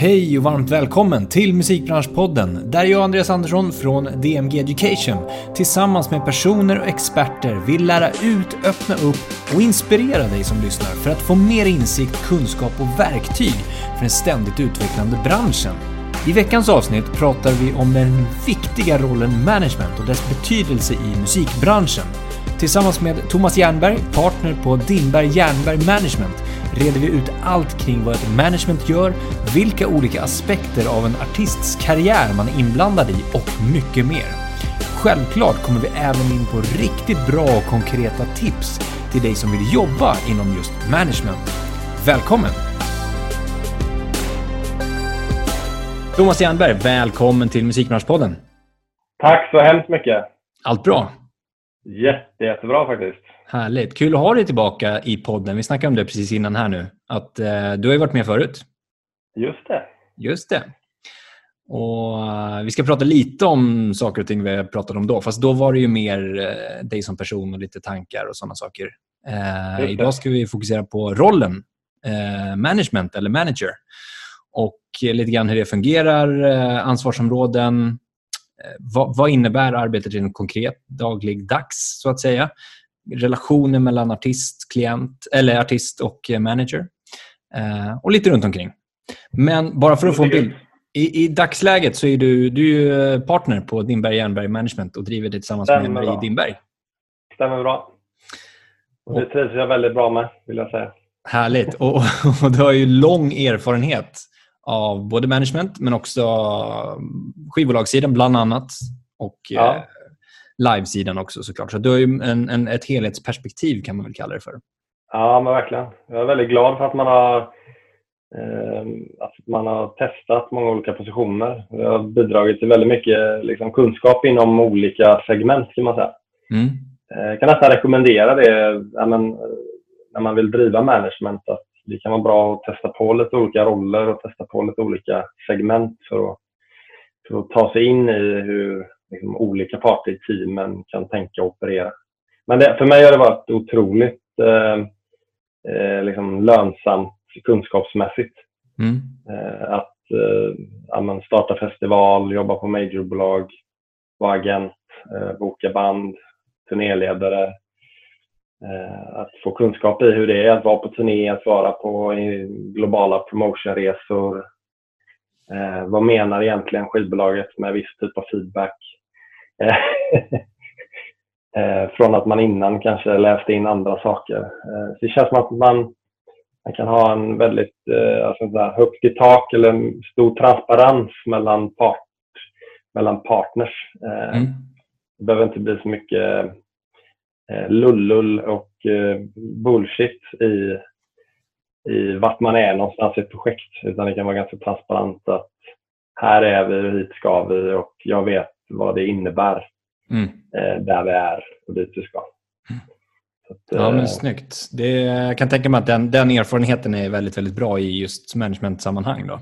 Hej och varmt välkommen till Musikbranschpodden där jag, Andreas Andersson från DMG Education tillsammans med personer och experter vill lära ut, öppna upp och inspirera dig som lyssnar för att få mer insikt, kunskap och verktyg för den ständigt utvecklande branschen. I veckans avsnitt pratar vi om den viktiga rollen management och dess betydelse i musikbranschen. Tillsammans med Thomas Jernberg, partner på Dimberg Jernberg Management, reder vi ut allt kring vad ett management gör, vilka olika aspekter av en artists karriär man är inblandad i och mycket mer. Självklart kommer vi även in på riktigt bra och konkreta tips till dig som vill jobba inom just management. Välkommen! Thomas Jernberg, välkommen till Musikbranschpodden. Tack så hemskt mycket. Allt bra? Jätte, jättebra faktiskt. Härligt. Kul att ha dig tillbaka i podden. Vi snackade om det precis innan här nu. Att eh, Du har ju varit med förut. Just det. Just det. Och uh, Vi ska prata lite om saker och ting vi pratade om då. Fast då var det ju mer uh, dig som person och lite tankar och sådana saker. Uh, idag ska vi fokusera på rollen management eller manager. Och lite grann hur det fungerar, ansvarsområden, vad, vad, innebär arbetet rent konkret, dagligdags så att säga? relationer mellan artist, klient, eller artist och eh, manager. Eh, och lite runt omkring. Men bara för att få en bild. I, I, dagsläget så är du, du är eh, partner på Dimberg Jernberg Management och driver det tillsammans Stämmer med Marie Dimberg. Stämmer bra. Och det trivs jag väldigt bra med, vill jag säga. Härligt. Och, och du har ju lång erfarenhet av både management men också skivbolagssidan bland annat. Och ja livesidan också såklart. Så du har ju en, en, ett helhetsperspektiv kan man väl kalla det för. Ja, men verkligen. Jag är väldigt glad för att man har, eh, att man har testat många olika positioner. Jag har bidragit till väldigt mycket liksom, kunskap inom olika segment kan man säga. Mm. Eh, jag kan nästan rekommendera det ja, men, när man vill driva management. Att det kan vara bra att testa på lite olika roller och testa på lite olika segment för att, för att ta sig in i hur liksom, olika parter i teamen kan tänka och operera. Men det, för mig har det varit otroligt eh, eh, liksom lönsamt kunskapsmässigt. Mm. Eh, att eh, starta festival, jobba på majorbolag, vara agent, eh, boka band, turnéledare. Eh, att få kunskap i hur det är att vara på turné, att vara på globala promotionresor. Eh, vad menar egentligen skivbolaget med viss typ av feedback? Eh, från att man innan kanske läste in andra saker. Eh, så det känns som att man, man kan ha en väldigt eh, alltså så högt i tak eller stor transparens mellan, part, mellan partners. Mm. Det behöver inte bli så mycket lullull och bullshit i, i vart man är någonstans i ett projekt. Utan det kan vara ganska transparent att här är vi och hit ska vi och jag vet vad det innebär mm. eh, där vi är och dit vi ska. Mm. Att, ja, men eh, snyggt. Det, jag kan tänka mig att den, den erfarenheten är väldigt, väldigt bra i just managementsammanhang. Då.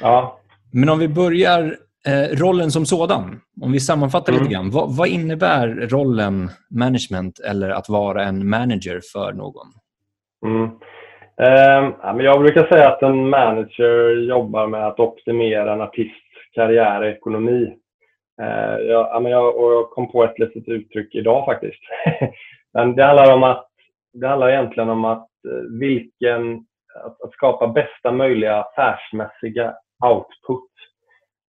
Ja. Men om vi börjar eh, rollen som sådan. Om vi sammanfattar mm. lite grann. Vad, vad, innebär rollen management eller att vara en manager för någon? Mm. Eh, jag brukar säga att en manager jobbar med att optimera en artists karriär och ekonomi. Eh, jag, jag, och jag kom på ett litet uttryck idag faktiskt. Men det handlar om att det handlar egentligen om att eh, vilken att, att skapa bästa möjliga affärsmässiga output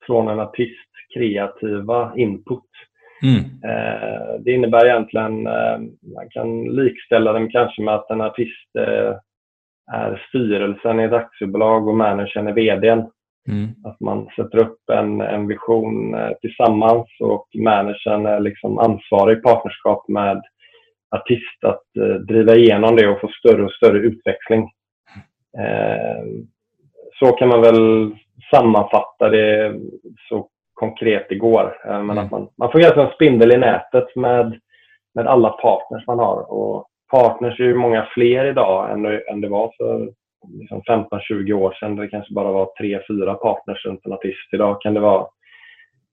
från en artists kreativa input. Mm. Eh, det innebär egentligen, man kan likställa den kanske med att en artist är styrelsen i ett aktiebolag och managern är VDn. Mm. Att man sätter upp en, en vision eh, tillsammans och managern är liksom ansvarig i partnerskap med artist att eh, driva igenom det och få större och större utväxling. Eh, så kan man väl sammanfatta det så konkret det går. Eh, men mm. att man, man får en spindel i nätet med, med alla partners man har. Och partners är ju många fler idag än, än det var för liksom 15-20 år sedan det kanske bara var tre, fyra partners runt en artist. Idag kan det vara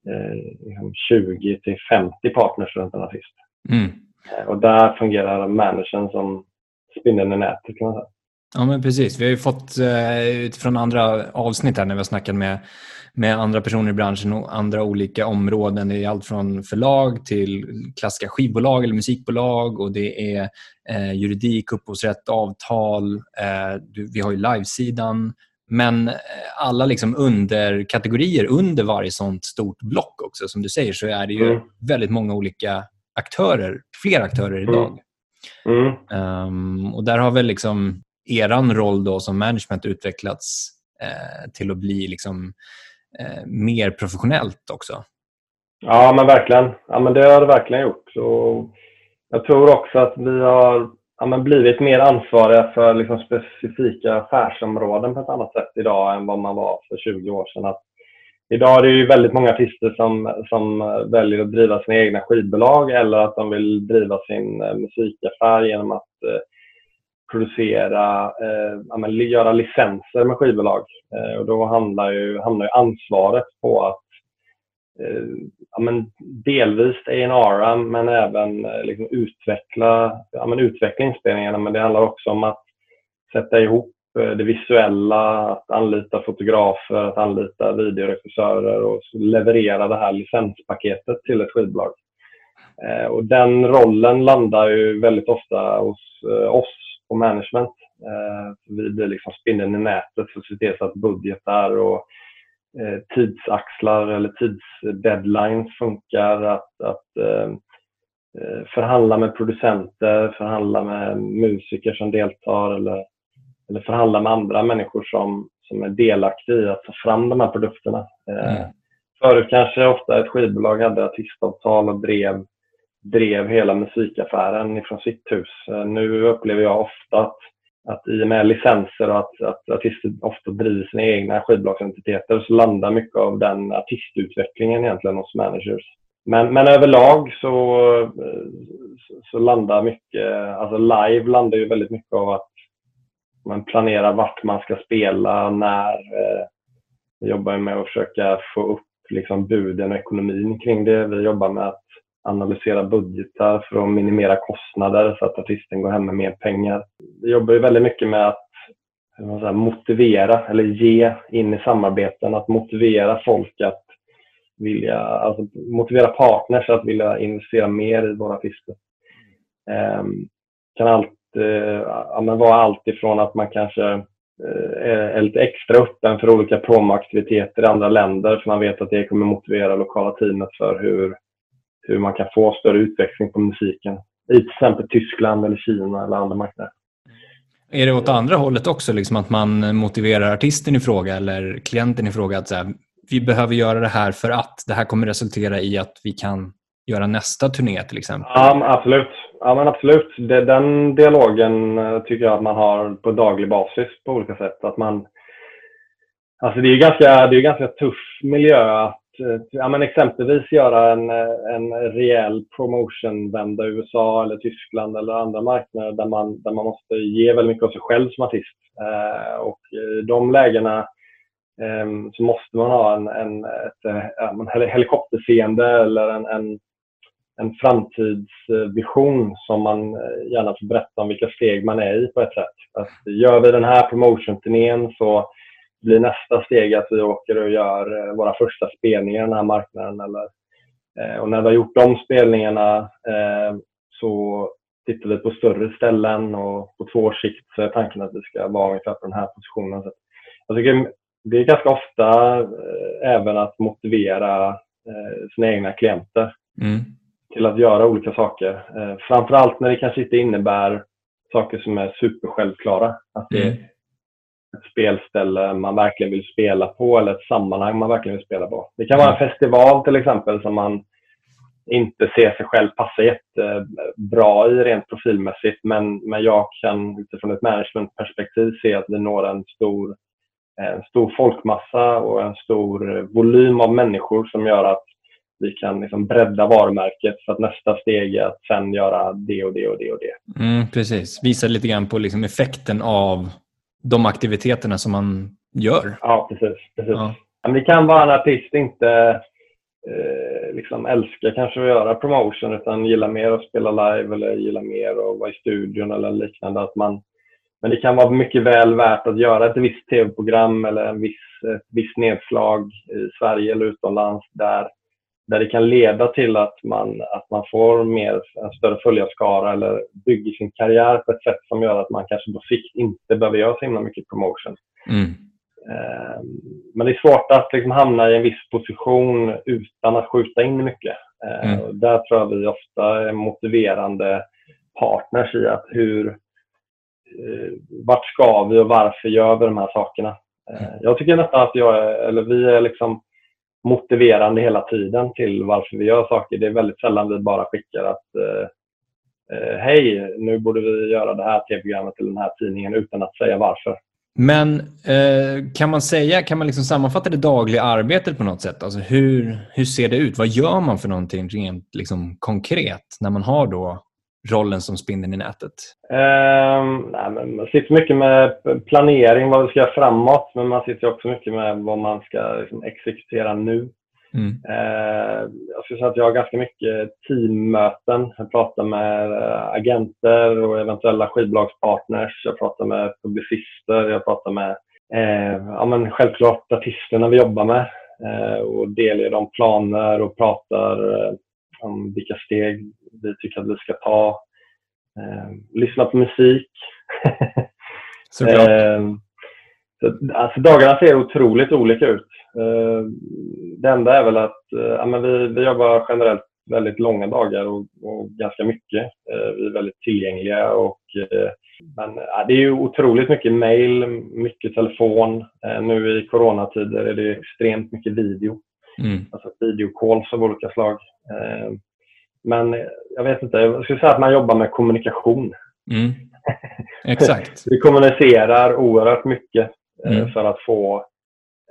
eh, 20 liksom till 50 partners runt en artist. Mm. Eh, och där fungerar managern som spindeln i nätet kan man säga. Ja, men precis. Vi har ju fått eh, utifrån andra avsnitt här när vi har snackat med, med andra personer i branschen och andra olika områden. Det är allt från förlag till klassiska skivbolag eller musikbolag och det är eh, juridik, upphovsrätt, avtal. Eh, vi har ju livesidan. Men eh, alla liksom underkategorier under varje sånt stort block också. Som du säger så är det ju mm. väldigt många olika aktörer, fler aktörer idag. Mm. Um, och där har väl liksom er roll då som management utvecklats eh, till att bli liksom, eh, mer professionellt också? Ja, men verkligen. Ja, men det har det verkligen gjort. Och jag tror också att vi har ja, men blivit mer ansvariga för liksom specifika affärsområden på ett annat sätt idag än vad man var för 20 år sedan. Att idag är det ju väldigt många artister som, som väljer att driva sina egna skivbolag eller att de vill driva sin eh, musikaffär genom att eh, producera, eh, ja, göra licenser med skivbolag. Eh, och då handlar ju, hamnar ju ansvaret på att eh, ja, men delvis A&R men även eh, liksom utveckla, ja, men utveckla inspelningarna. Men det handlar också om att sätta ihop eh, det visuella, att anlita fotografer, att anlita videoregissörer och leverera det här licenspaketet till ett skivbolag. Eh, och den rollen landar ju väldigt ofta hos eh, oss på management. Eh, vi blir liksom spindeln i nätet för att se till så att budgetar och eh, tidsaxlar eller tidsdeadlines funkar. Att, att eh, förhandla med producenter, förhandla med musiker som deltar eller, eller förhandla med andra människor som, som är delaktiga i att ta fram de här produkterna. Mm. Förut kanske ofta ett skivbolag hade artistavtal och drev drev hela musikaffären ifrån sitt hus. Eh, nu upplever jag ofta att, att i och med licenser och att, att artister ofta driver sina egna skivbolagsentiteter så landar mycket av den artistutvecklingen egentligen hos managers. Men, men överlag så, eh, så, landar mycket, alltså live landar ju väldigt mycket av att man planerar vart man ska spela, när. Eh, vi jobbar med att försöka få upp liksom buden och ekonomin kring det. Vi jobbar med att analysera budgetar för att minimera kostnader så att artisten går hem med mer pengar. Vi jobbar ju väldigt mycket med att säga, motivera eller ge in i samarbeten, att motivera folk att vilja, alltså motivera partners att vilja investera mer i våra artister. Um, kan allt, uh, ja, vara allt ifrån att man kanske uh, är lite extra öppen för olika promoaktiviteter i andra länder för man vet att det kommer motivera lokala teamet för hur hur man kan få större utväxling på musiken i till exempel Tyskland eller Kina eller andra marknader. Är det åt andra hållet också, liksom att man motiverar artisten i fråga eller klienten i fråga att säga, vi behöver göra det här för att det här kommer resultera i att vi kan göra nästa turné till exempel? Ja, absolut. Ja, men absolut. Den dialogen eh, tycker jag att man har på daglig basis på olika sätt. Att man, alltså det är ju ganska, det är ganska tuff miljö att Eh, ja, men exempelvis göra en, eh, en rejäl promotionvända i USA eller Tyskland eller andra marknader där man, där man måste ge väldigt mycket av sig själv som artist. Eh, och i de lägena eh, så måste man ha en, en ett, eh, en helikopterseende eller en, en, en framtidsvision som man gärna får berätta om vilka steg man är i på ett sätt. Att gör vi den här promotion-turnén så blir nästa steg att vi åker och gör eh, våra första spelningar i den här marknaden. Eller, eh, och när vi har gjort de spelningarna eh, så tittar vi på större ställen och på två års sikt så är tanken att vi ska vara ungefär på den här positionen. Så jag tycker det är ganska ofta även att motivera sina egna klienter mm. till att göra olika saker. Framförallt när det kanske inte innebär saker som är supersjälvklara. Att mm spelställe man verkligen vill spela på eller ett sammanhang man verkligen vill spela på. Det kan vara en mm. festival till exempel som man inte ser sig själv passa jättebra i rent profilmässigt men, men jag kan utifrån ett managementperspektiv se att vi når en stor, en stor folkmassa och en stor volym av människor som gör att vi kan liksom bredda varumärket för att nästa steg är att sen göra det och det och det och det. Mm, precis, visa lite grann på liksom effekten av de aktiviteterna som man gör. Ja, precis. precis. Ja. Men det kan vara en artist inte eh, liksom älskar kanske att göra promotion utan gillar mer att spela live eller gillar mer att vara i studion eller liknande. Att man, Men det kan vara mycket väl värt att göra ett visst tv-program eller en viss, ett visst nedslag i Sverige eller utomlands där, där det kan leda till att man, att man får mer, en större följarskara eller bygger sin karriär på ett sätt som gör att man kanske på sikt inte behöver göra så himla mycket promotion. Mm. Ehm, men det är svårt att liksom hamna i en viss position utan att skjuta in mycket. Ehm, mm. Där tror jag vi ofta är motiverande partners i att hur, eh, vart ska vi och varför gör vi de här sakerna? Ehm, mm. Jag tycker nästan att jag eller vi är liksom motiverande hela tiden till varför vi gör saker. Det är väldigt sällan vi bara skickar att eh, eh, hej, nu borde vi göra det här tv-programmet eller den här tidningen utan att säga varför. Men eh, kan man säga, kan man liksom sammanfatta det dagliga arbetet på något sätt? Alltså hur, hur ser det ut? Vad gör man för någonting rent liksom, konkret när man har då rollen som spindeln i nätet? Um, nej, men man sitter mycket med planering, vad vi ska göra framåt, men man sitter också mycket med vad man ska liksom, exekutera nu. Mm. Uh, jag skulle säga att jag har ganska mycket teammöten. Jag pratar med uh, agenter och eventuella skivbolagspartners. Jag pratar med publicister. Jag pratar med uh, ja, men självklart artisterna vi jobbar med och delger dem planer och pratar om vilka steg vi tycker att vi ska ta. lyssna på musik. Såklart. eh, så, alltså, dagarna ser otroligt olika ut. Eh, det enda är väl att eh, ja, men vi, vi jobbar generellt väldigt långa dagar och, och ganska mycket. Eh, vi är väldigt tillgängliga och men, ja, det är ju otroligt mycket mail, mycket telefon. Nu i coronatider är det extremt mycket video. Mm. Alltså videocalls av olika slag. Men jag vet inte, jag skulle säga att man jobbar med kommunikation. Mm. Exakt. vi kommunicerar oerhört mycket mm. för att få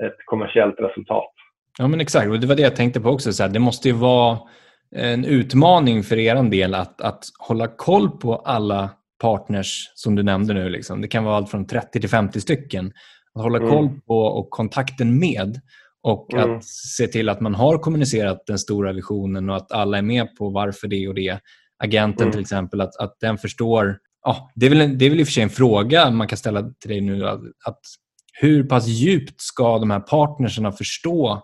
ett kommersiellt resultat. Ja, men exakt. Och det var det jag tänkte på också. Så här, det måste ju vara en utmaning för er del att, att hålla koll på alla partners som du nämnde nu. Liksom. Det kan vara allt från 30 till 50 stycken. Att hålla mm. koll på och kontakten med och mm. att se till att man har kommunicerat den stora visionen och att alla är med på varför det och det. Agenten mm. till exempel, att, att den förstår. Ja, det, är väl, det är väl i och för sig en fråga man kan ställa till dig nu. Att, att hur pass djupt ska de här partnerserna förstå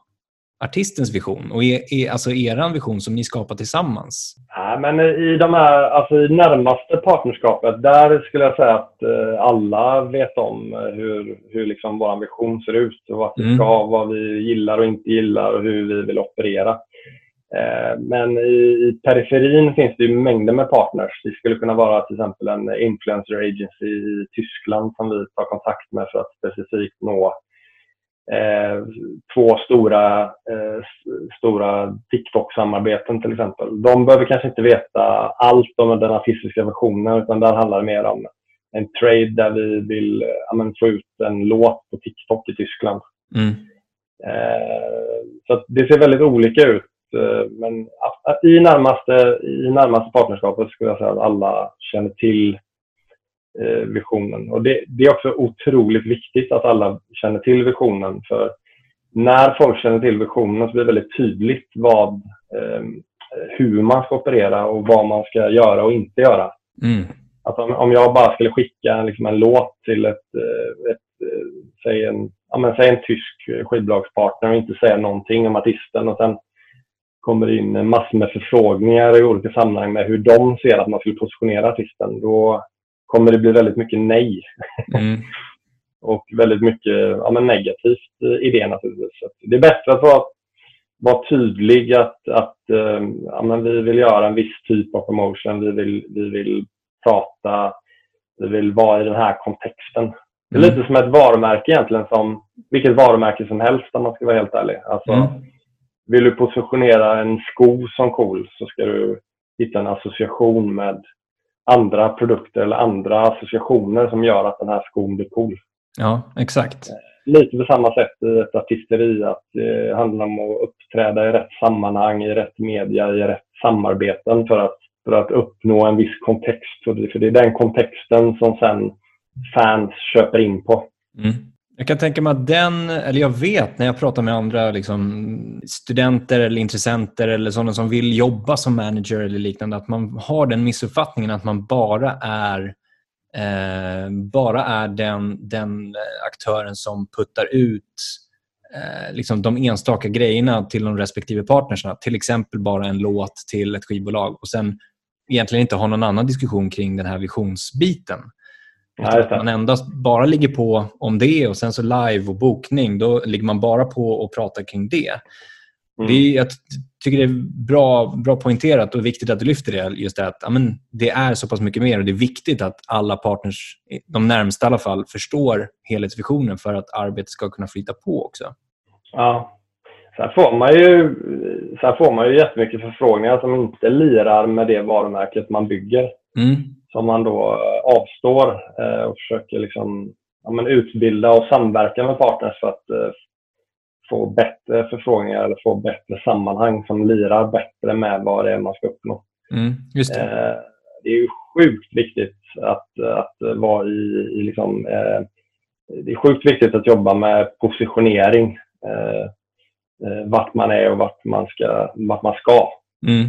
artistens vision och er, alltså er vision som ni skapar tillsammans? Ja, men I de här, alltså i närmaste partnerskapet, där skulle jag säga att eh, alla vet om eh, hur, hur liksom vår vision ser ut och vad vi mm. ska, vad vi gillar och inte gillar och hur vi vill operera. Eh, men i, periferin finns det mängder med partners. Det skulle kunna vara till exempel en influencer agency i Tyskland som vi tar kontakt med för att specifikt nå eh, två stora, eh, stora TikTok-samarbeten till exempel. De behöver kanske inte veta allt om den artistiska versionen utan där handlar det mer om en trade där vi vill ja, få ut en låt på TikTok i Tyskland. Mm. Eh, så det ser väldigt olika ut Eh, men i närmaste, i närmaste partnerskapet skulle jag säga att alla känner till eh, visionen. Och det, det, är också otroligt viktigt att alla känner till visionen. För när folk känner till visionen så blir det väldigt tydligt vad, eh, hur man ska operera och vad man ska göra och inte göra. Mm. Alltså om, om jag bara skulle skicka liksom en låt till ett, ett, säg, en, ja, men, säg en tysk skivbolagspartner och inte säga någonting om artisten och sen kommer in massor med förfrågningar i olika sammanhang med hur de ser att man skulle positionera artisten, då kommer det bli väldigt mycket nej. Mm. och väldigt mycket ja, men negativt i det naturligtvis. Så det är bättre att vara, vara tydlig att, att eh, ja, men vi vill göra en viss typ av promotion. Vi vill, vi vill prata, vi vill vara i den här kontexten. Det är mm. lite som ett varumärke egentligen, som vilket varumärke som helst om man ska vara helt ärlig. Alltså, mm vill du positionera en sko som cool så ska du hitta en association med andra produkter eller andra associationer som gör att den här skon blir cool. Ja, exakt. Eh, lite på samma sätt i ett artisteri. Att det handlar om att uppträda i rätt sammanhang, i rätt media, i rätt samarbeten för att, för att uppnå en viss kontext. För det är den kontexten som sen fans köper in på. Mm. Jag kan tänka mig att den, eller jag vet när jag pratar med andra liksom, studenter eller intressenter eller sådana som vill jobba som manager eller liknande, att man har den missuppfattningen att man bara är eh, bara är den, den aktören som puttar ut eh, liksom de enstaka grejerna till de respektive partnerserna. Till exempel bara en låt till ett skivbolag och sen egentligen inte ha någon annan diskussion kring den här visionsbiten. Nej, man endast bara ligger på om det och sen så live och bokning, då ligger man bara på och pratar kring det. Mm. det jag tycker det är bra, bra poängterat och viktigt att du lyfter det. Just det att amen, det är så pass mycket mer och det är viktigt att alla partners, de närmsta i alla fall, förstår helhetsvisionen för att arbetet ska kunna flyta på också. Ja. Sen får man ju, sen får man ju jättemycket förfrågningar som inte lirar med det varumärket man bygger. Mm. Som man då eh, avstår eh, och försöker liksom, ja, men utbilda och samverka med partners för att eh, få bättre förfrågningar eller få bättre sammanhang som lirar bättre med vad det är man ska uppnå. Mm, just det. Det är ju sjukt viktigt att, att vara i, i liksom, eh, det är sjukt viktigt att jobba med positionering. Eh, vart man är och vart man ska. Vart man ska. Mm.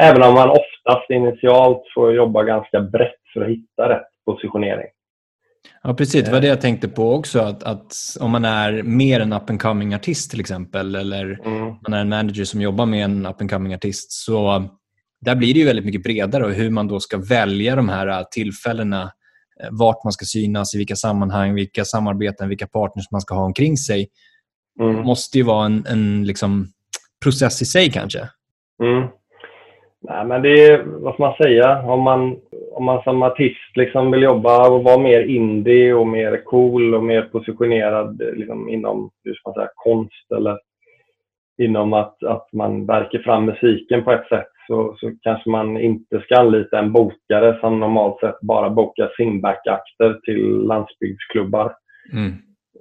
Även om man oftast initialt får jobba ganska brett för att hitta rätt positionering. Ja, precis. Det var det jag tänkte på också. Att, att om man är mer en up and coming artist till exempel eller mm. man är en manager som jobbar med en up and coming artist så där blir det ju väldigt mycket bredare och hur man då ska välja de här tillfällena eh, vart man ska synas, i vilka sammanhang, vilka samarbeten, vilka partners man ska ha omkring sig. Mm. måste ju vara en, en liksom, process i sig kanske. Mm. Nej, men det är, vad ska man säga, om man, om man som artist liksom vill jobba och vara mer indie och mer cool och mer positionerad liksom inom hur ska man säga, konst eller inom att, att man verkar fram musiken på ett sätt så, så kanske man inte ska anlita en bokare som normalt sett bara bokar simback-akter till landsbygdsklubbar. Mm.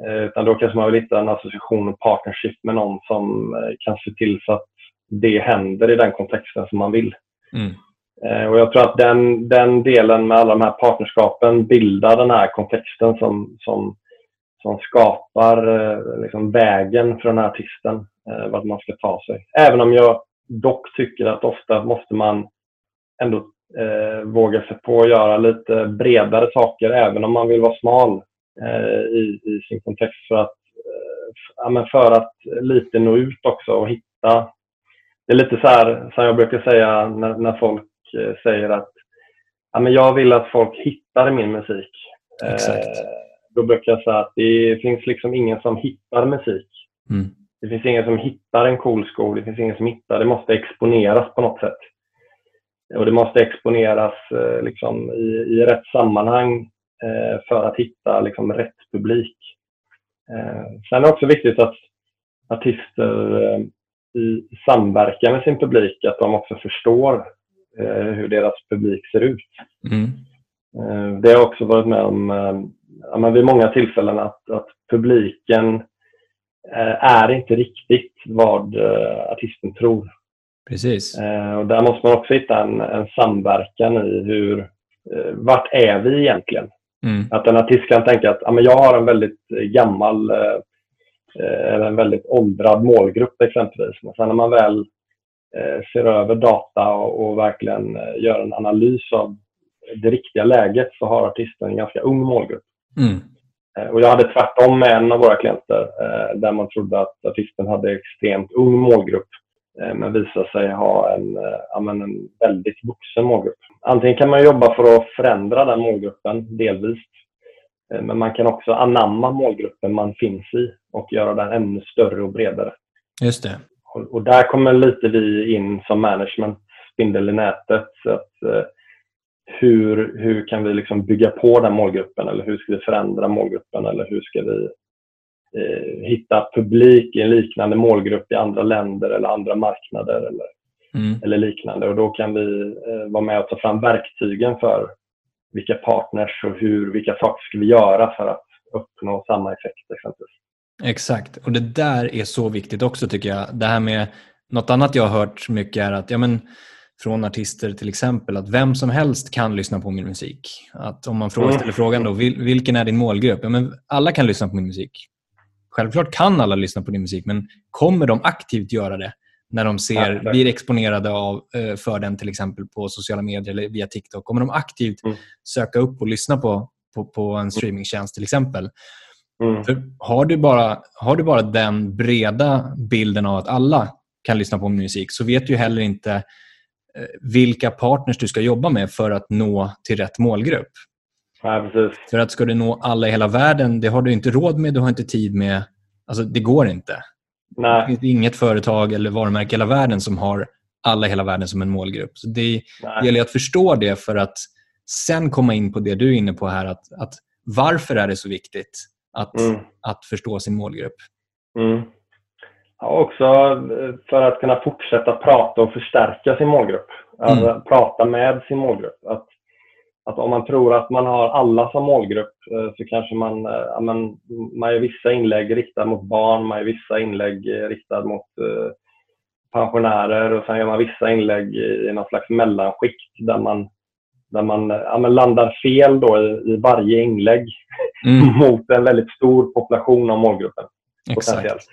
Eh, utan då kanske man vill hitta en association och partnership med någon som eh, kan se till så att det händer i den kontexten som man vill. Mm. Eh, och jag tror att den, den delen med alla de här partnerskapen bildar den här kontexten som, som, som skapar eh, liksom vägen för den här artisten, eh, vart man ska ta sig. Även om jag dock tycker att ofta måste man ändå eh, våga sig på att göra lite bredare saker, även om man vill vara smal eh, i, i sin kontext. För att, eh, för att lite nå ut också och hitta det är lite så här som jag brukar säga när, när folk eh, säger att ja, men jag vill att folk hittar min musik. Exakt. Eh, då brukar jag säga att det finns liksom ingen som hittar musik. Mm. Det finns ingen som hittar en cool sko. Det finns ingen som hittar. Det måste exponeras på något sätt. Och det måste exponeras eh, liksom, i, i rätt sammanhang eh, för att hitta liksom, rätt publik. Eh, sen är det också viktigt att artister eh, i samverkan med sin publik att de också förstår eh, hur deras publik ser ut. Mm. Eh, det har jag också varit med om eh, ja, vid många tillfällen att, att publiken eh, är inte riktigt vad eh, artisten tror. Precis. Eh, och där måste man också hitta en, en samverkan i hur, vart är vi egentligen? Mm. Att en artist kan tänka att ja, men jag har en väldigt gammal Eh, eller en väldigt åldrad målgrupp exempelvis. Men sen när man väl eh, ser över data och, verkligen eh, gör en analys av det riktiga läget så har artisten en ganska ung målgrupp. Mm. Och jag hade tvärtom med en av våra klienter där man trodde att artisten hade extremt ung målgrupp men visade sig ha en, ja, en väldigt vuxen målgrupp. Antingen kan man jobba för att förändra den målgruppen delvis Eh, men man kan också anamma målgruppen man finns i och göra den ännu större och bredare. Just det. Och, och där kommer lite vi in som management, spindel i nätet. Så att, eh, hur, hur kan vi liksom bygga på den målgruppen eller hur ska vi förändra målgruppen eller hur ska vi eh, hitta publik i en liknande målgrupp i andra länder eller andra marknader eller, mm. eller liknande. Och då kan vi eh, vara med och ta fram verktygen för vilka partners och hur, vilka saker ska vi göra för att uppnå samma effekt exempelvis. Exakt, och det där är så viktigt också tycker jag. Det här med något annat jag har hört mycket är att ja, men, från artister till exempel att vem som helst kan lyssna på min musik. Att om man frågar, mm. ställer frågan då, vilken är din målgrupp? Ja, men alla kan lyssna på min musik. Självklart kan alla lyssna på din musik, men kommer de aktivt göra det? När de ser, ja, blir exponerade av, eh, för den till exempel på sociala medier eller via TikTok. Kommer de aktivt mm. söka upp och lyssna på, på, på en streamingtjänst till exempel. Mm. För har, du bara, har du bara den breda bilden av att alla kan lyssna på musik så vet du heller inte eh, vilka partners du ska jobba med för att nå till rätt målgrupp. Ja. För att ska du nå alla i hela världen, det har du inte råd med, du har inte tid med. Alltså, det går inte. Nej. Det finns inget företag eller varumärke i hela världen som har alla i hela världen som en målgrupp. Så det, det gäller att förstå det för att sen komma in på det du är inne på här. Att, att varför är det så viktigt att, mm. att förstå sin målgrupp? Mm. Ja, också för att kunna fortsätta prata och förstärka sin målgrupp. Alltså, mm. Prata med sin målgrupp. Att att om man tror att man har alla som målgrupp eh, så kanske man, eh, ja, man, man gör vissa inlägg riktade mot barn, man gör vissa inlägg eh, riktade mot pensionärer och sen gör man vissa inlägg i någon slags mellanskikt där man, där man, ja, man landar fel då i, i varje inlägg mm. mot en väldigt stor population av målgruppen. Potentiellt.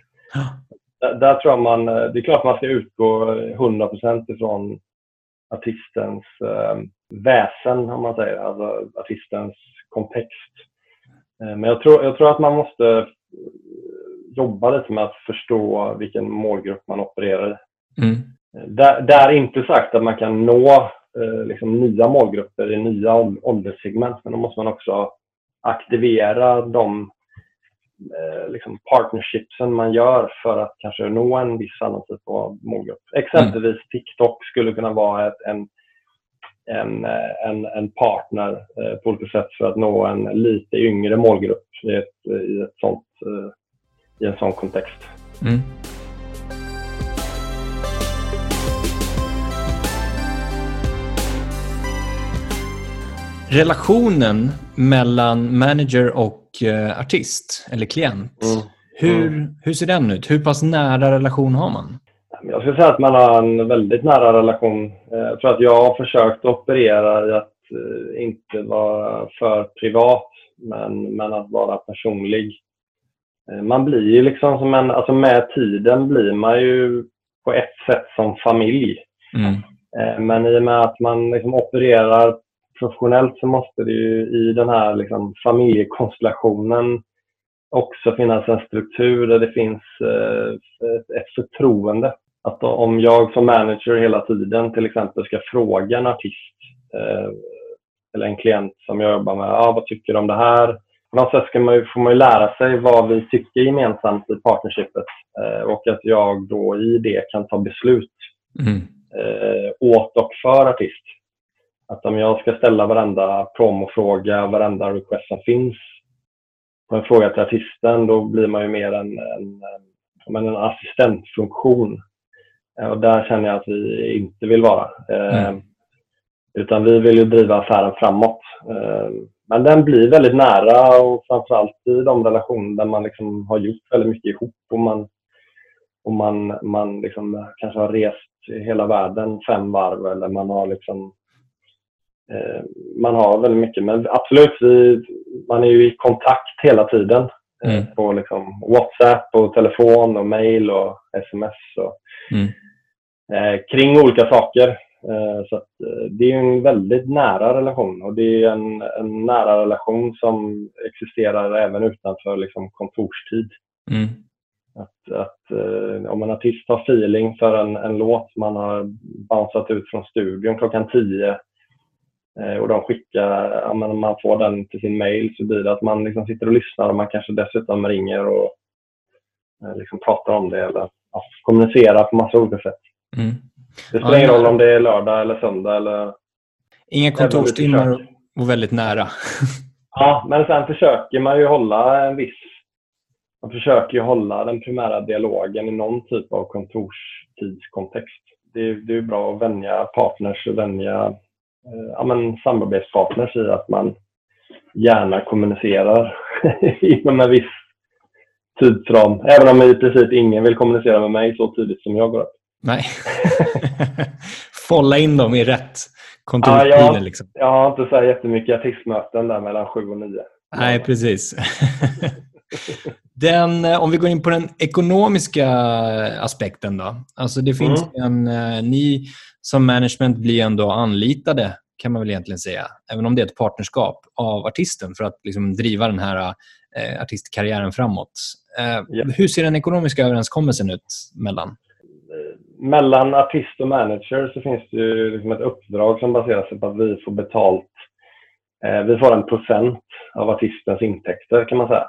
Där, där, tror jag man, det är klart man ska utgå 100% ifrån artistens väsen, om man säger, alltså artistens kontext. Eh, men jag tror, jag tror att man måste eh, jobba lite med att förstå vilken målgrupp man opererar i. Mm. Där, där inte sagt att man kan nå eh, liksom, nya målgrupper i nya ålderssegment, men då måste man också aktivera de eh, liksom partnershipsen man gör för att kanske nå en viss annan typ av målgrupp. Exempelvis mm. TikTok skulle kunna vara ett, en, en, en, en partner eh, på olika sätt för att nå en lite yngre målgrupp i, ett, i, ett sånt, eh, i en sån kontext. Mm. Relationen mellan manager och eh, artist eller klient, mm. Hur, mm. hur ser den ut? Hur pass nära relation har man? Jag skulle säga att man har en väldigt nära relation. Eh, jag tror att jag har försökt operera i att eh, inte vara för privat, men, men att vara personlig. Man blir ju liksom som en, alltså med tiden blir man ju på ett sätt som familj. Mm. Men i och med att man liksom opererar professionellt så måste det ju i den här liksom familjekonstellationen också finnas en struktur där det finns eh, ett förtroende. Att om jag som manager hela tiden till exempel ska fråga en artist eh, eller en klient som jag jobbar med, ah, vad tycker du om det här? På något sätt ska man ju, får man ju lära sig vad vi tycker gemensamt i partnershipet eh, och att jag då i det kan ta beslut mm. åt och för artist. Att om jag ska ställa varenda promofråga, varenda request som finns på en fråga till artisten, då blir man ju mer en, en, en, en assistentfunktion. Och där känner jag att vi inte vill vara. Eh, mm. Utan vi vill ju driva affären framåt. Eh, men den blir väldigt nära och framförallt i de relationer där man liksom har gjort väldigt mycket ihop och man, och man, man liksom kanske har rest hela världen fem varv eller man har liksom Eh, man har väldigt mycket. Men absolut, vi, man är ju i kontakt hela tiden. Eh, mm. På liksom WhatsApp, och telefon, och mail och sms. Och, mm. eh, kring olika saker. Eh, så att, eh, det är en väldigt nära relation och det är en, en nära relation som existerar även utanför liksom, kontorstid. Mm. Att, att eh, om en artist har feeling för en, en låt man har bounceat ut från studion klockan 10 Eh, och de skickar, ja, man får den till sin mail så blir det att man liksom sitter och lyssnar och man kanske dessutom ringer och eh, liksom pratar om det eller ja, kommunicerar på massa olika sätt. Mm. Det spelar ingen roll om det är lördag eller söndag eller... Inga kontorstimmar och väldigt nära. ja, men sen försöker man ju hålla en viss... Man försöker ju hålla den primära dialogen i någon typ av kontorstidskontext. Det är, det är bra att vänja partners och vänja Eh, ja, men, samarbetspartners i att man gärna kommunicerar inom en viss tidsram. Även om i princip ingen vill kommunicera med mig så tidigt som jag går upp. Nej. Folla in dem i rätt kontorstider. Ja, jag, liksom. jag har inte så jättemycket artistmöten där mellan sju och nio. Nej, precis. Den, eh, om vi går in på den ekonomiska aspekten då. Alltså det finns mm. en, ni som management blir ändå anlitade kan man väl egentligen säga, även om det är ett partnerskap av artisten för att liksom driva den här eh, artistkarriären framåt. Eh, ja. Hur ser den ekonomiska överenskommelsen ut mellan? Mellan artist och manager så finns det liksom ett uppdrag som baserar sig på att vi får betalt. Eh, vi får en procent av artistens intäkter kan man säga.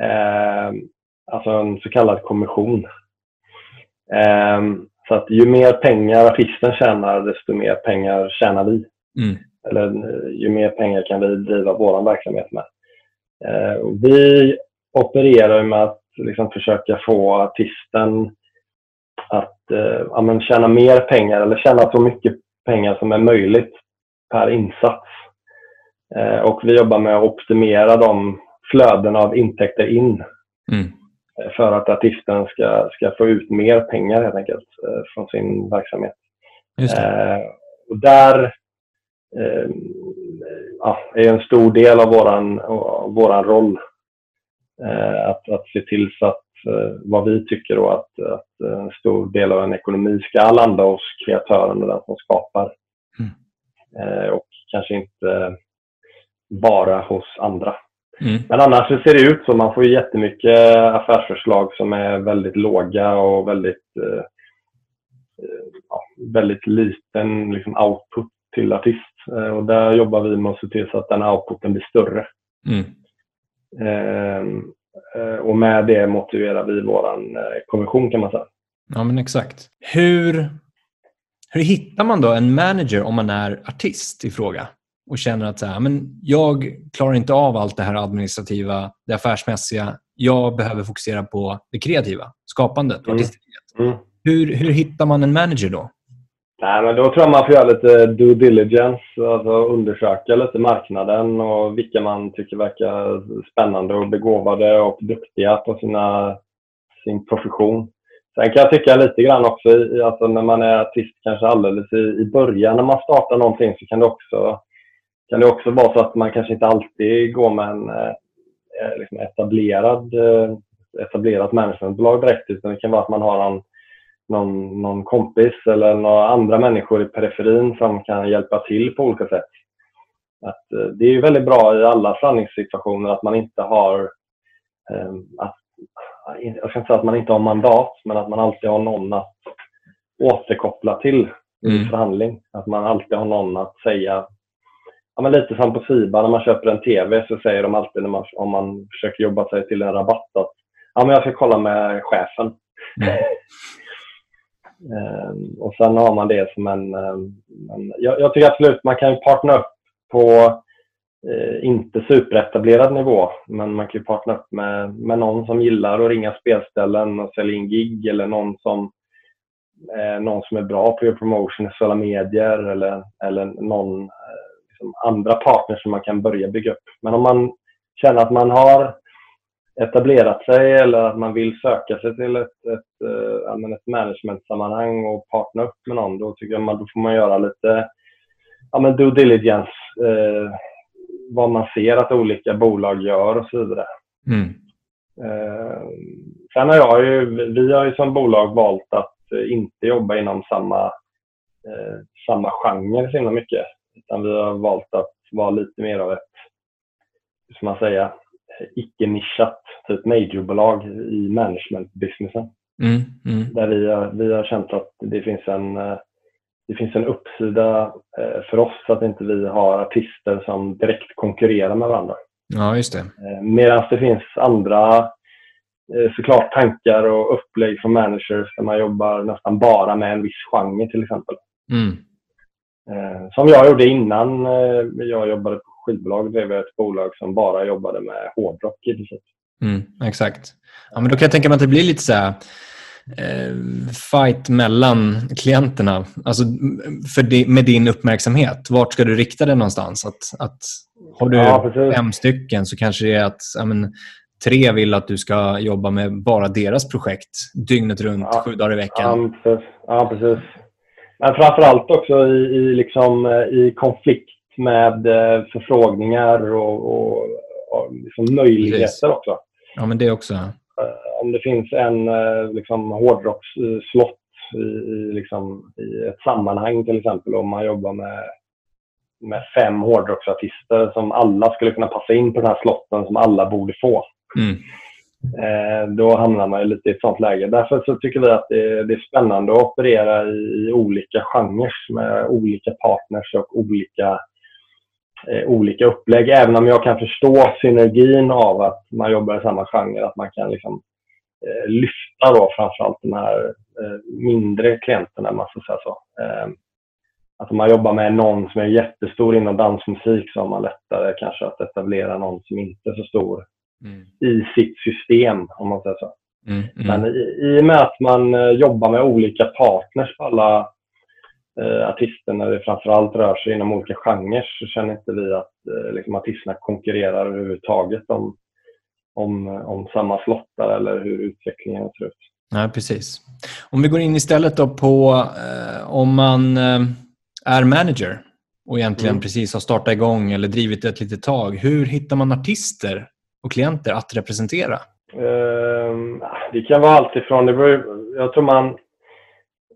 Eh, alltså en så kallad kommission. Eh, så att ju mer pengar artisten tjänar, desto mer pengar tjänar vi. Mm. Eller eh, ju mer pengar kan vi driva vår verksamhet med. Eh, vi opererar med att liksom försöka få artisten att eh, ja, tjäna mer pengar eller tjäna så mycket pengar som är möjligt per insats. Eh, och vi jobbar med att optimera de flöden av intäkter in mm. Eh, för att artisten ska, ska få ut mer pengar helt enkelt eh, från sin verksamhet. Eh, och där ja, är en stor del av våran, våran roll. Att, att se till så att vad vi tycker då att, att en stor del av en ekonomi ska landa hos kreatören och den som skapar. Mm. Och kanske inte bara hos andra. Mm. Men annars ser det ut så. Man får ju jättemycket affärsförslag som är väldigt låga och väldigt, eh, ja, väldigt liten liksom, output till artist. Eh, och där jobbar vi med att se till så att den outputen blir större. Mm. Ehm, eh, och med det motiverar vi vår eh, kommission kan man säga. Ja, men exakt. Hur, hur hittar man då en manager om man är artist i fråga? Och känner att så här, men jag klarar inte av allt det här administrativa, det affärsmässiga. Jag behöver fokusera på det kreativa, skapandet och mm. mm. Hur, hur hittar man en manager då? Nej, men då tror jag man får göra lite due diligence, alltså undersöka lite marknaden och vilka man tycker verkar spännande och begåvade och duktiga på sina, sin profession. Sen kan jag tycka lite grann också, alltså när man är artist kanske alldeles i, i början när man startar någonting så kan det också kan det också vara så att man kanske inte alltid går med en eh, eh liksom etablerad, eh, etablerat managementbolag direkt utan det kan vara att man har någon, någon, någon kompis eller några andra människor i periferin som kan hjälpa till på olika sätt. Att, eh, det är väldigt bra i alla förhandlingssituationer att man inte har eh, att, jag ska inte säga att man inte har mandat, men att man alltid har någon att återkoppla till i mm. förhandling. Att man alltid har någon att säga ja, men lite som på Siba när man köper en TV så säger de alltid när man, om man försöker jobba sig till en rabatt att ja, men jag ska kolla med chefen. Mm. um, och sen har man det som en... Um, en jag, jag, tycker absolut man kan partna upp på uh, inte superetablerad nivå, men man kan partna upp med, med någon som gillar att ringa spelställen och sälja in gig eller någon som eh, någon som är bra på att göra promotion i sociala medier eller, eller någon liksom andra partners som man kan börja bygga upp. Men om man känner att man har etablerat sig eller att man vill söka sig till ett, ett, äh, ett management-sammanhang och partna upp med någon, då tycker jag man, då får man göra lite ja, men due diligence. Eh, vad man ser att olika bolag gör och så vidare. Mm. Eh, sen har jag ju, vi har ju som bolag valt att inte jobba inom samma, eh, samma genre så himla mycket. Utan vi har valt att vara lite mer av ett, hur ska man säga, icke-nischat typ majorbolag i management-businessen. Mm, mm. Där vi har, vi har känt att det finns en, det finns en uppsida eh, för oss att inte vi har artister som direkt konkurrerar med varandra. Ja, just det. Eh, medan det finns andra eh, såklart tankar och upplägg från managers där man jobbar nästan bara med en viss genre till exempel. Mm. Eh, som jag gjorde innan eh, jag jobbade på skivbolag. Drev jag ett bolag som bara jobbade med hårdrock i princip. Mm, exakt. Ja, men då kan jag tänka mig att det blir lite så här, eh, fight mellan klienterna. Alltså, för det, med din uppmärksamhet. Vart ska du rikta den någonstans? Att, att, har du ja, fem stycken så kanske det är att ja, men, tre vill att du ska jobba med bara deras projekt dygnet runt, ja, sju dagar i veckan. Ja, precis. Ja, precis. Men framförallt också i, i, liksom, eh, i konflikt med eh, förfrågningar och, och, och liksom möjligheter också. Ja, men det också. Om det finns en liksom, hårdrocksslott i, i, liksom, i ett sammanhang till exempel om man jobbar med, med fem hårdrocksartister som alla skulle kunna passa in på den här slotten som alla borde få. Mm. Eh, då hamnar man lite i ett sånt läge. Därför så tycker vi att det, det är spännande att operera i, i, olika genrer med olika partners och olika, eh, olika upplägg. Även om jag kan förstå synergin av att man jobbar i samma genre, att man kan liksom, eh, lyfta då framförallt de här eh, mindre klienterna, man ska säga så. Eh, att om man jobbar med någon som är jättestor inom dansmusik så har man lättare kanske att etablera någon som inte är så stor mm. i sitt system, om man säger så. Mm, mm. Men i, i och med att man eh, jobbar med olika partners på alla eh, artister, när det framförallt rör sig inom olika genrer, så känner inte vi att eh, liksom, artisterna konkurrerar överhuvudtaget om, om, om samma slottar eller hur utvecklingen ser ut. Nej, precis. Om vi går in istället då på eh, om man eh, är manager och egentligen mm. precis har startat igång eller drivit ett litet tag. Hur hittar man artister och klienter att representera? Ehm, det kan vara allt ifrån, det beror, jag tror man,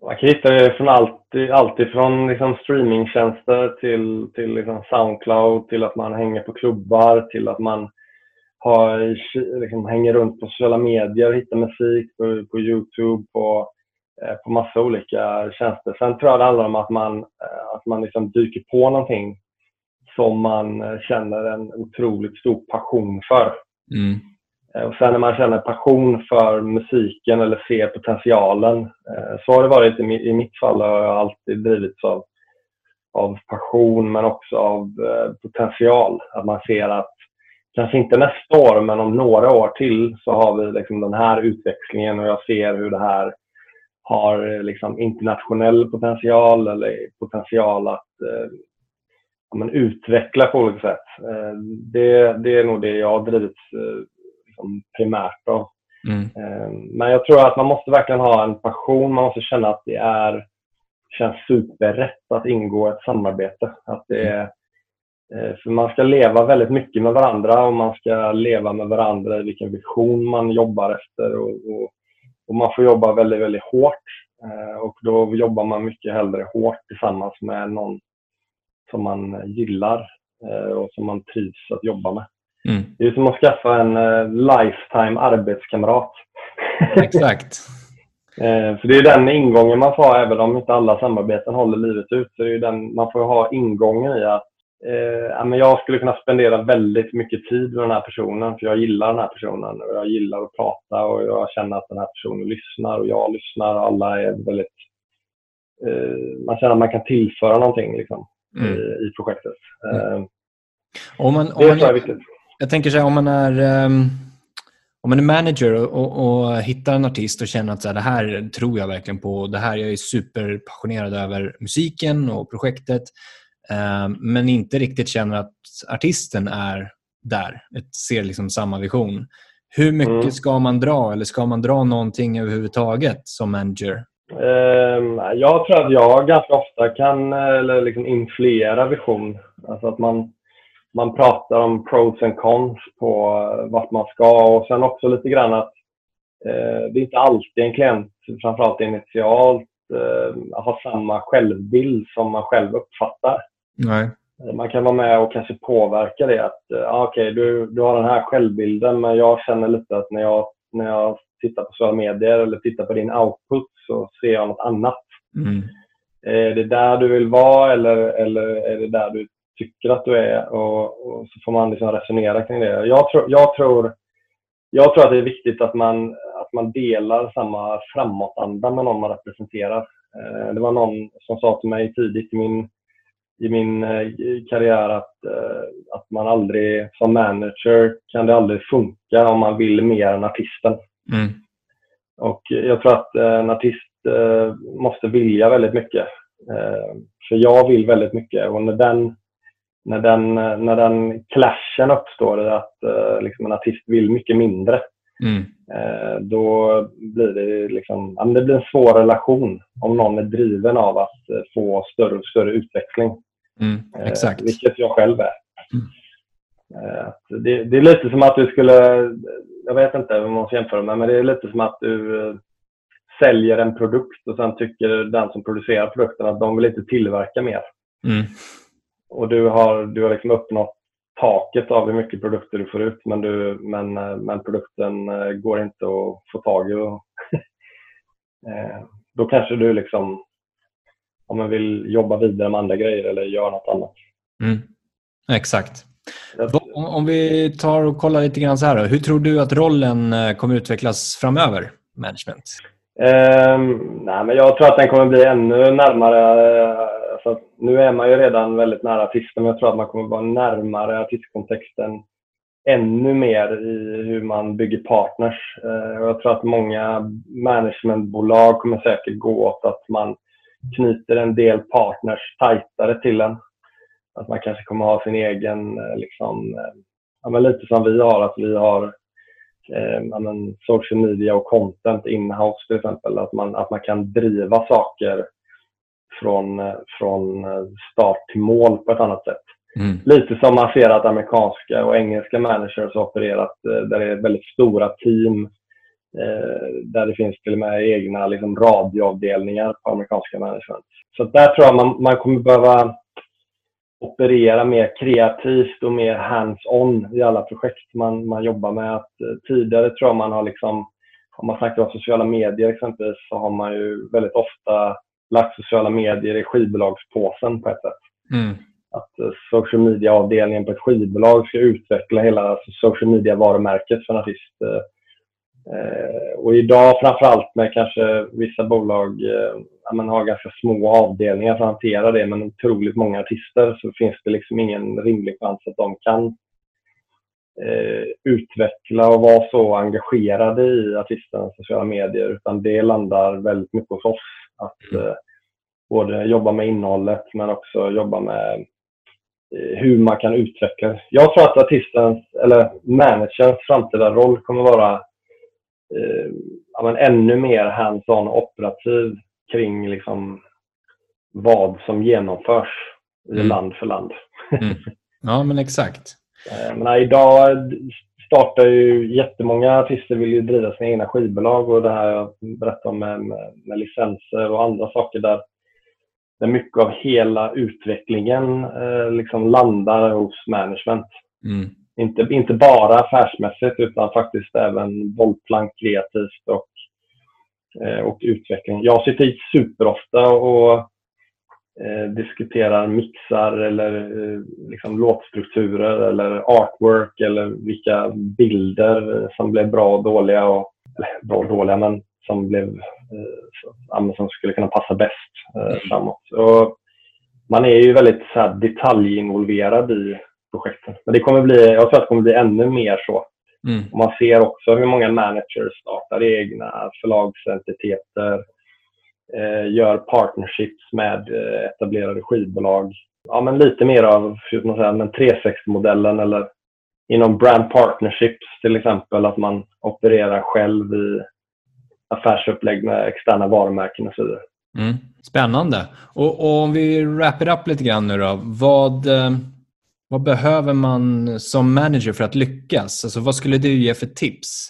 man kan hitta det från allt, allt ifrån liksom streamingtjänster till, till liksom Soundcloud, till att man hänger på klubbar, till att man har, liksom, hänger runt på sociala medier, hittar musik på, på Youtube, på, eh, på massa olika tjänster. Sen tror jag det handlar om att man, eh, att man liksom dyker på någonting som man eh, känner en otroligt stor passion för. Mm. Eh, och sen när man känner passion för musiken eller ser potentialen. Eh, så har det varit i mitt fall. har jag alltid drivits av, av passion men också av potential. Att man ser att kanske inte nästa år men om några år till så har vi liksom den här utväxlingen och jag ser hur det här har liksom internationell potential eller potential att ja, men utveckla på olika sätt. Eh, det, det är nog det jag har drivit eh, liksom primärt. Då. Mm. Eh, men jag tror att man måste verkligen ha en passion. Man måste känna att det är, känns superrätt att ingå ett samarbete. Att det är, för man ska leva väldigt mycket med varandra och man ska leva med varandra i vilken vision man jobbar efter. Och, och, och man får jobba väldigt, väldigt hårt. Och då jobbar man mycket hellre hårt tillsammans med någon som man gillar eh, och som man trivs att jobba med. Mm. Det är som att skaffa en eh, lifetime arbetskamrat. Exakt. Eh, för det är den ingången man får även om inte alla samarbeten håller livet ut. Så det är den, man får ha ingången i att eh, jag skulle kunna spendera väldigt mycket tid med den här personen för jag gillar den här personen och jag gillar att prata och jag känner att den här personen lyssnar och jag lyssnar och alla är väldigt... Eh, man känner att man kan tillföra någonting. Liksom mm. i, projektet. Mm. Om man, om det man, tror jag är viktigt. Jag tänker så här, om man är, um, om man är manager och, och, och, hittar en artist och känner att så här, det här tror jag verkligen på, det här jag är superpassionerad över musiken och projektet, um, men inte riktigt känner att artisten är där, ser liksom samma vision. Hur mycket mm. ska man dra eller ska man dra någonting överhuvudtaget som manager? Ehm, jag tror att jag ganska ofta kan eller liksom influera vision. Alltså att man, man pratar om pros and cons på vart man ska och sen också lite grann att eh, det är inte alltid en klient, framförallt initialt, eh, har samma självbild som man själv uppfattar. Nej. Man kan vara med och kanske påverka det. att eh, Okej, okay, du, du har den här självbilden men jag känner lite att när jag, när jag tittar på sociala medier eller tittar på din output så ser jag något annat. Mm. Är det där du vill vara eller, eller är det där du tycker att du är? Och, och så får man liksom resonera kring det. Jag, tro, jag, tror, jag tror att det är viktigt att man, att man delar samma framåtanda med någon man representerar. Eh, det var någon som sa till mig tidigt i min, i min eh, karriär att, eh, att man aldrig, som manager kan det aldrig funka om man vill mer än artisten. Mm. Och jag tror att eh, en artist eh, måste vilja väldigt mycket. Eh, för jag vill väldigt mycket och när den, när den, när den clashen uppstår, att liksom en artist vill mycket mindre, mm. då blir det, liksom, det blir en svår relation om någon är driven av att få större och större utveckling. Mm, exakt. Vilket jag själv är. Mm. Det, det, är lite som att du skulle jag vet inte vad man ska jämföra med, men det är lite som att du eh, säljer en produkt och sen tycker den som producerar produkten att de vill inte tillverka mer. Mm. Och du har, du har liksom uppnått taket av hur mycket produkter du får ut men, du, men, eh, men produkten eh, går inte att få tag i. Då kanske du liksom om man vill jobba vidare med andra grejer eller göra något annat. Mm. Exakt. Om vi tar och kollar lite grann så här. Då. Hur tror du att rollen eh, kommer utvecklas framöver, management? Um, nej, men jag tror att den kommer bli ännu närmare. Eh, alltså, nu är man ju redan väldigt nära artisten, men jag tror att man kommer vara närmare artistkontexten ännu mer i hur man bygger partners. Uh, jag tror att många managementbolag kommer säkert gå åt att man knyter en del partners tajtare till en. Att man kanske kommer ha sin egen, eh, liksom, eh, ja, men lite som vi har, att vi har eh, men, social media och content inhouse till exempel. Att man, att man kan driva saker från, eh, från start till mål på ett annat sätt. Mm. Lite som man ser att amerikanska och engelska managers har opererat där det är väldigt stora team Eh, där det finns till och med egna liksom, radioavdelningar på amerikanska management. Så där tror jag man, man kommer behöva operera mer kreativt och mer hands-on i alla projekt man, man jobbar med. Att, eh, tidigare tror jag man har liksom, om man snackar om sociala medier exempelvis, så har man ju väldigt ofta lagt sociala medier i skivbolagspåsen på ett sätt. Mm. Att eh, social media-avdelningen på ett skivbolag ska utveckla hela social media-varumärket för en artist Eh, och idag framförallt med kanske vissa bolag eh, man har ganska små avdelningar för att hantera det men otroligt många artister så finns det liksom ingen rimlig chans att de kan eh, utveckla och vara så engagerade i artisternas sociala medier utan det landar väldigt mycket hos oss. Att mm. eh, både jobba med innehållet men också jobba med eh, hur man kan utveckla. Jag tror att artistens eller managerns framtida roll kommer vara eh, ja, men ännu mer hands-on operativ kring liksom vad som genomförs i mm. land för land. mm. Ja, men exakt. Eh, men idag startar ju jättemånga artister vill ju driva sina egna skivbolag och det här jag berättade om med, med, med licenser och andra saker där, där mycket av hela utvecklingen eh, liksom landar hos management. Mm. Inte, inte bara affärsmässigt utan faktiskt även bollplank kreativt och, eh, och utveckling. Jag sitter superofta och eh, diskuterar mixar eller eh, liksom låtstrukturer eller artwork eller vilka bilder som blev bra och dåliga. Och, eller bra och dåliga, men som, blev, eh, som skulle kunna passa bäst eh, framåt. Och man är ju väldigt så här, detaljinvolverad i projekten. Men det kommer bli, jag tror att det kommer bli ännu mer så. Mm. Man ser också hur många managers startar egna förlagsentiteter, eh, gör partnerships med eh, etablerade skivbolag. Ja, men lite mer av 360-modellen eller inom brand partnerships till exempel, att man opererar själv i affärsupplägg med externa varumärken och så vidare. Mm. Spännande. Och, och, om vi wrap it up lite grann nu då. Vad, eh, vad behöver man som manager för att lyckas? Alltså, vad skulle du ge för tips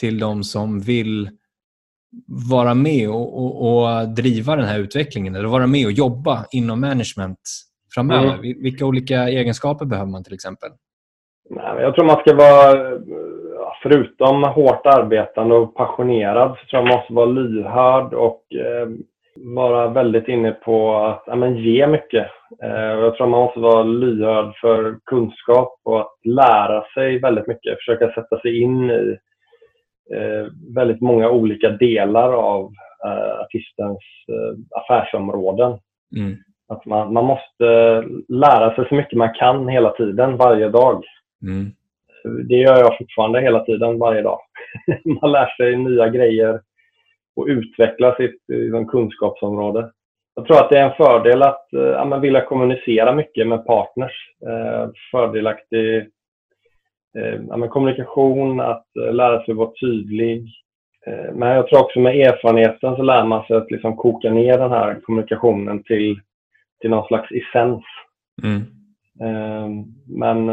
till de som vill vara med och, och, och driva den här utvecklingen eller vara med och jobba inom management framöver? Mm. Vilka olika egenskaper behöver man till exempel? Jag tror man ska vara, förutom hårt arbetande och passionerad, så tror jag man måste vara lyhörd och eh, vara väldigt inne på att ja, men ge mycket. Eh, jag tror man måste vara lyhörd för kunskap och att lära sig väldigt mycket. Försöka sätta sig in i eh, väldigt många olika delar av eh, artistens affärsområden. Mm. Att man, man måste lära sig så mycket man kan hela tiden, varje dag. Mm. Det gör jag fortfarande hela tiden, varje dag. man lär sig nya grejer och utveckla sitt liksom, kunskapsområde. Jag tror att det är en fördel att eh, ja, vilja kommunicera mycket med partners. Eh, fördelaktig eh, ja, kommunikation, att eh, lära sig vara tydlig. Eh, men jag tror också med erfarenheten så lär man sig att liksom koka ner den här kommunikationen till, till någon slags essens. Mm. Men,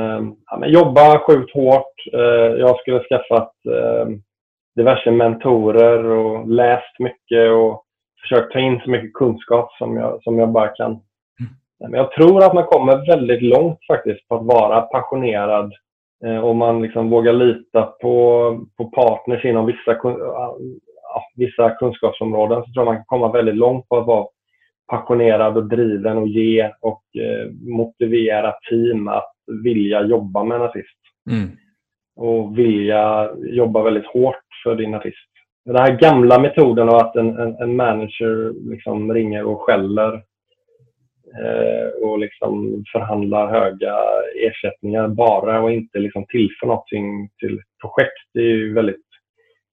ja, men jobba sjukt hårt. Eh, jag skulle skaffat diverse mentorer och läst mycket och försökt ta in så mycket kunskap som jag, som jag bara kan. Men jag tror att man kommer väldigt långt faktiskt på att vara passionerad eh, och man liksom vågar lita på, på partners inom vissa, vissa kunskapsområden så tror jag man kan komma väldigt långt på att vara passionerad och driven och ge och eh, motivera team att vilja jobba med en. Mm. Och vilja jobba väldigt hårt för din artist. Den här gamla metoden av att en, en, en manager liksom ringer och skäller eh, och liksom förhandlar höga ersättningar bara och inte liksom tillför någonting till projekt. Det är ju väldigt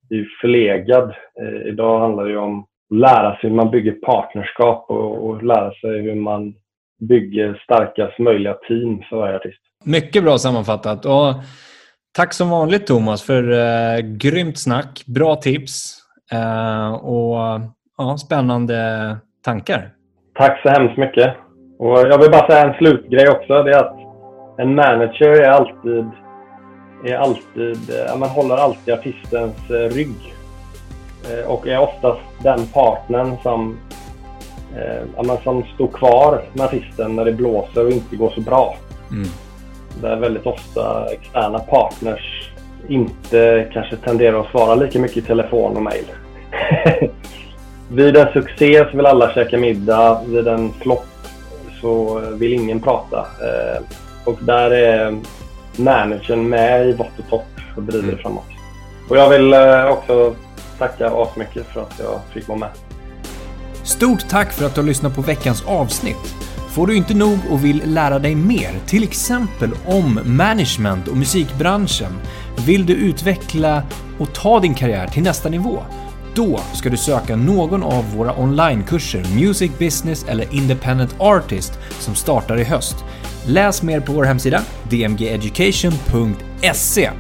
det är förlegad. Eh, idag handlar det ju om lära sig hur man bygger partnerskap och, och lära sig hur man bygger starkast möjliga team för varje artist. Mycket bra sammanfattat. Och tack som vanligt Thomas för eh, grymt snack, bra tips eh, och ja, spännande tankar. Tack så hemskt mycket. Och jag vill bara säga en slutgrej också. Det är att en manager är alltid, är alltid man håller alltid artistens eh, rygg. Eh, och är oftast den partnern som, eh, som står kvar med artisten när det blåser och inte går så bra. Mm. Där väldigt ofta externa partners inte kanske tenderar att svara lika mycket i telefon och mail. vid en succé så vill alla käka middag. Vid en flopp så vill ingen prata. Eh, och där är managern med i vått och torrt och driver mm. framåt. Och jag vill eh, också tacka asmycket för att jag fick vara med. Stort tack för att du har lyssnat på veckans avsnitt. Får du inte nog och vill lära dig mer, till exempel om management och musikbranschen, vill du utveckla och ta din karriär till nästa nivå? Då ska du söka någon av våra onlinekurser Music Business eller Independent Artist som startar i höst. Läs mer på vår hemsida dmgeducation.se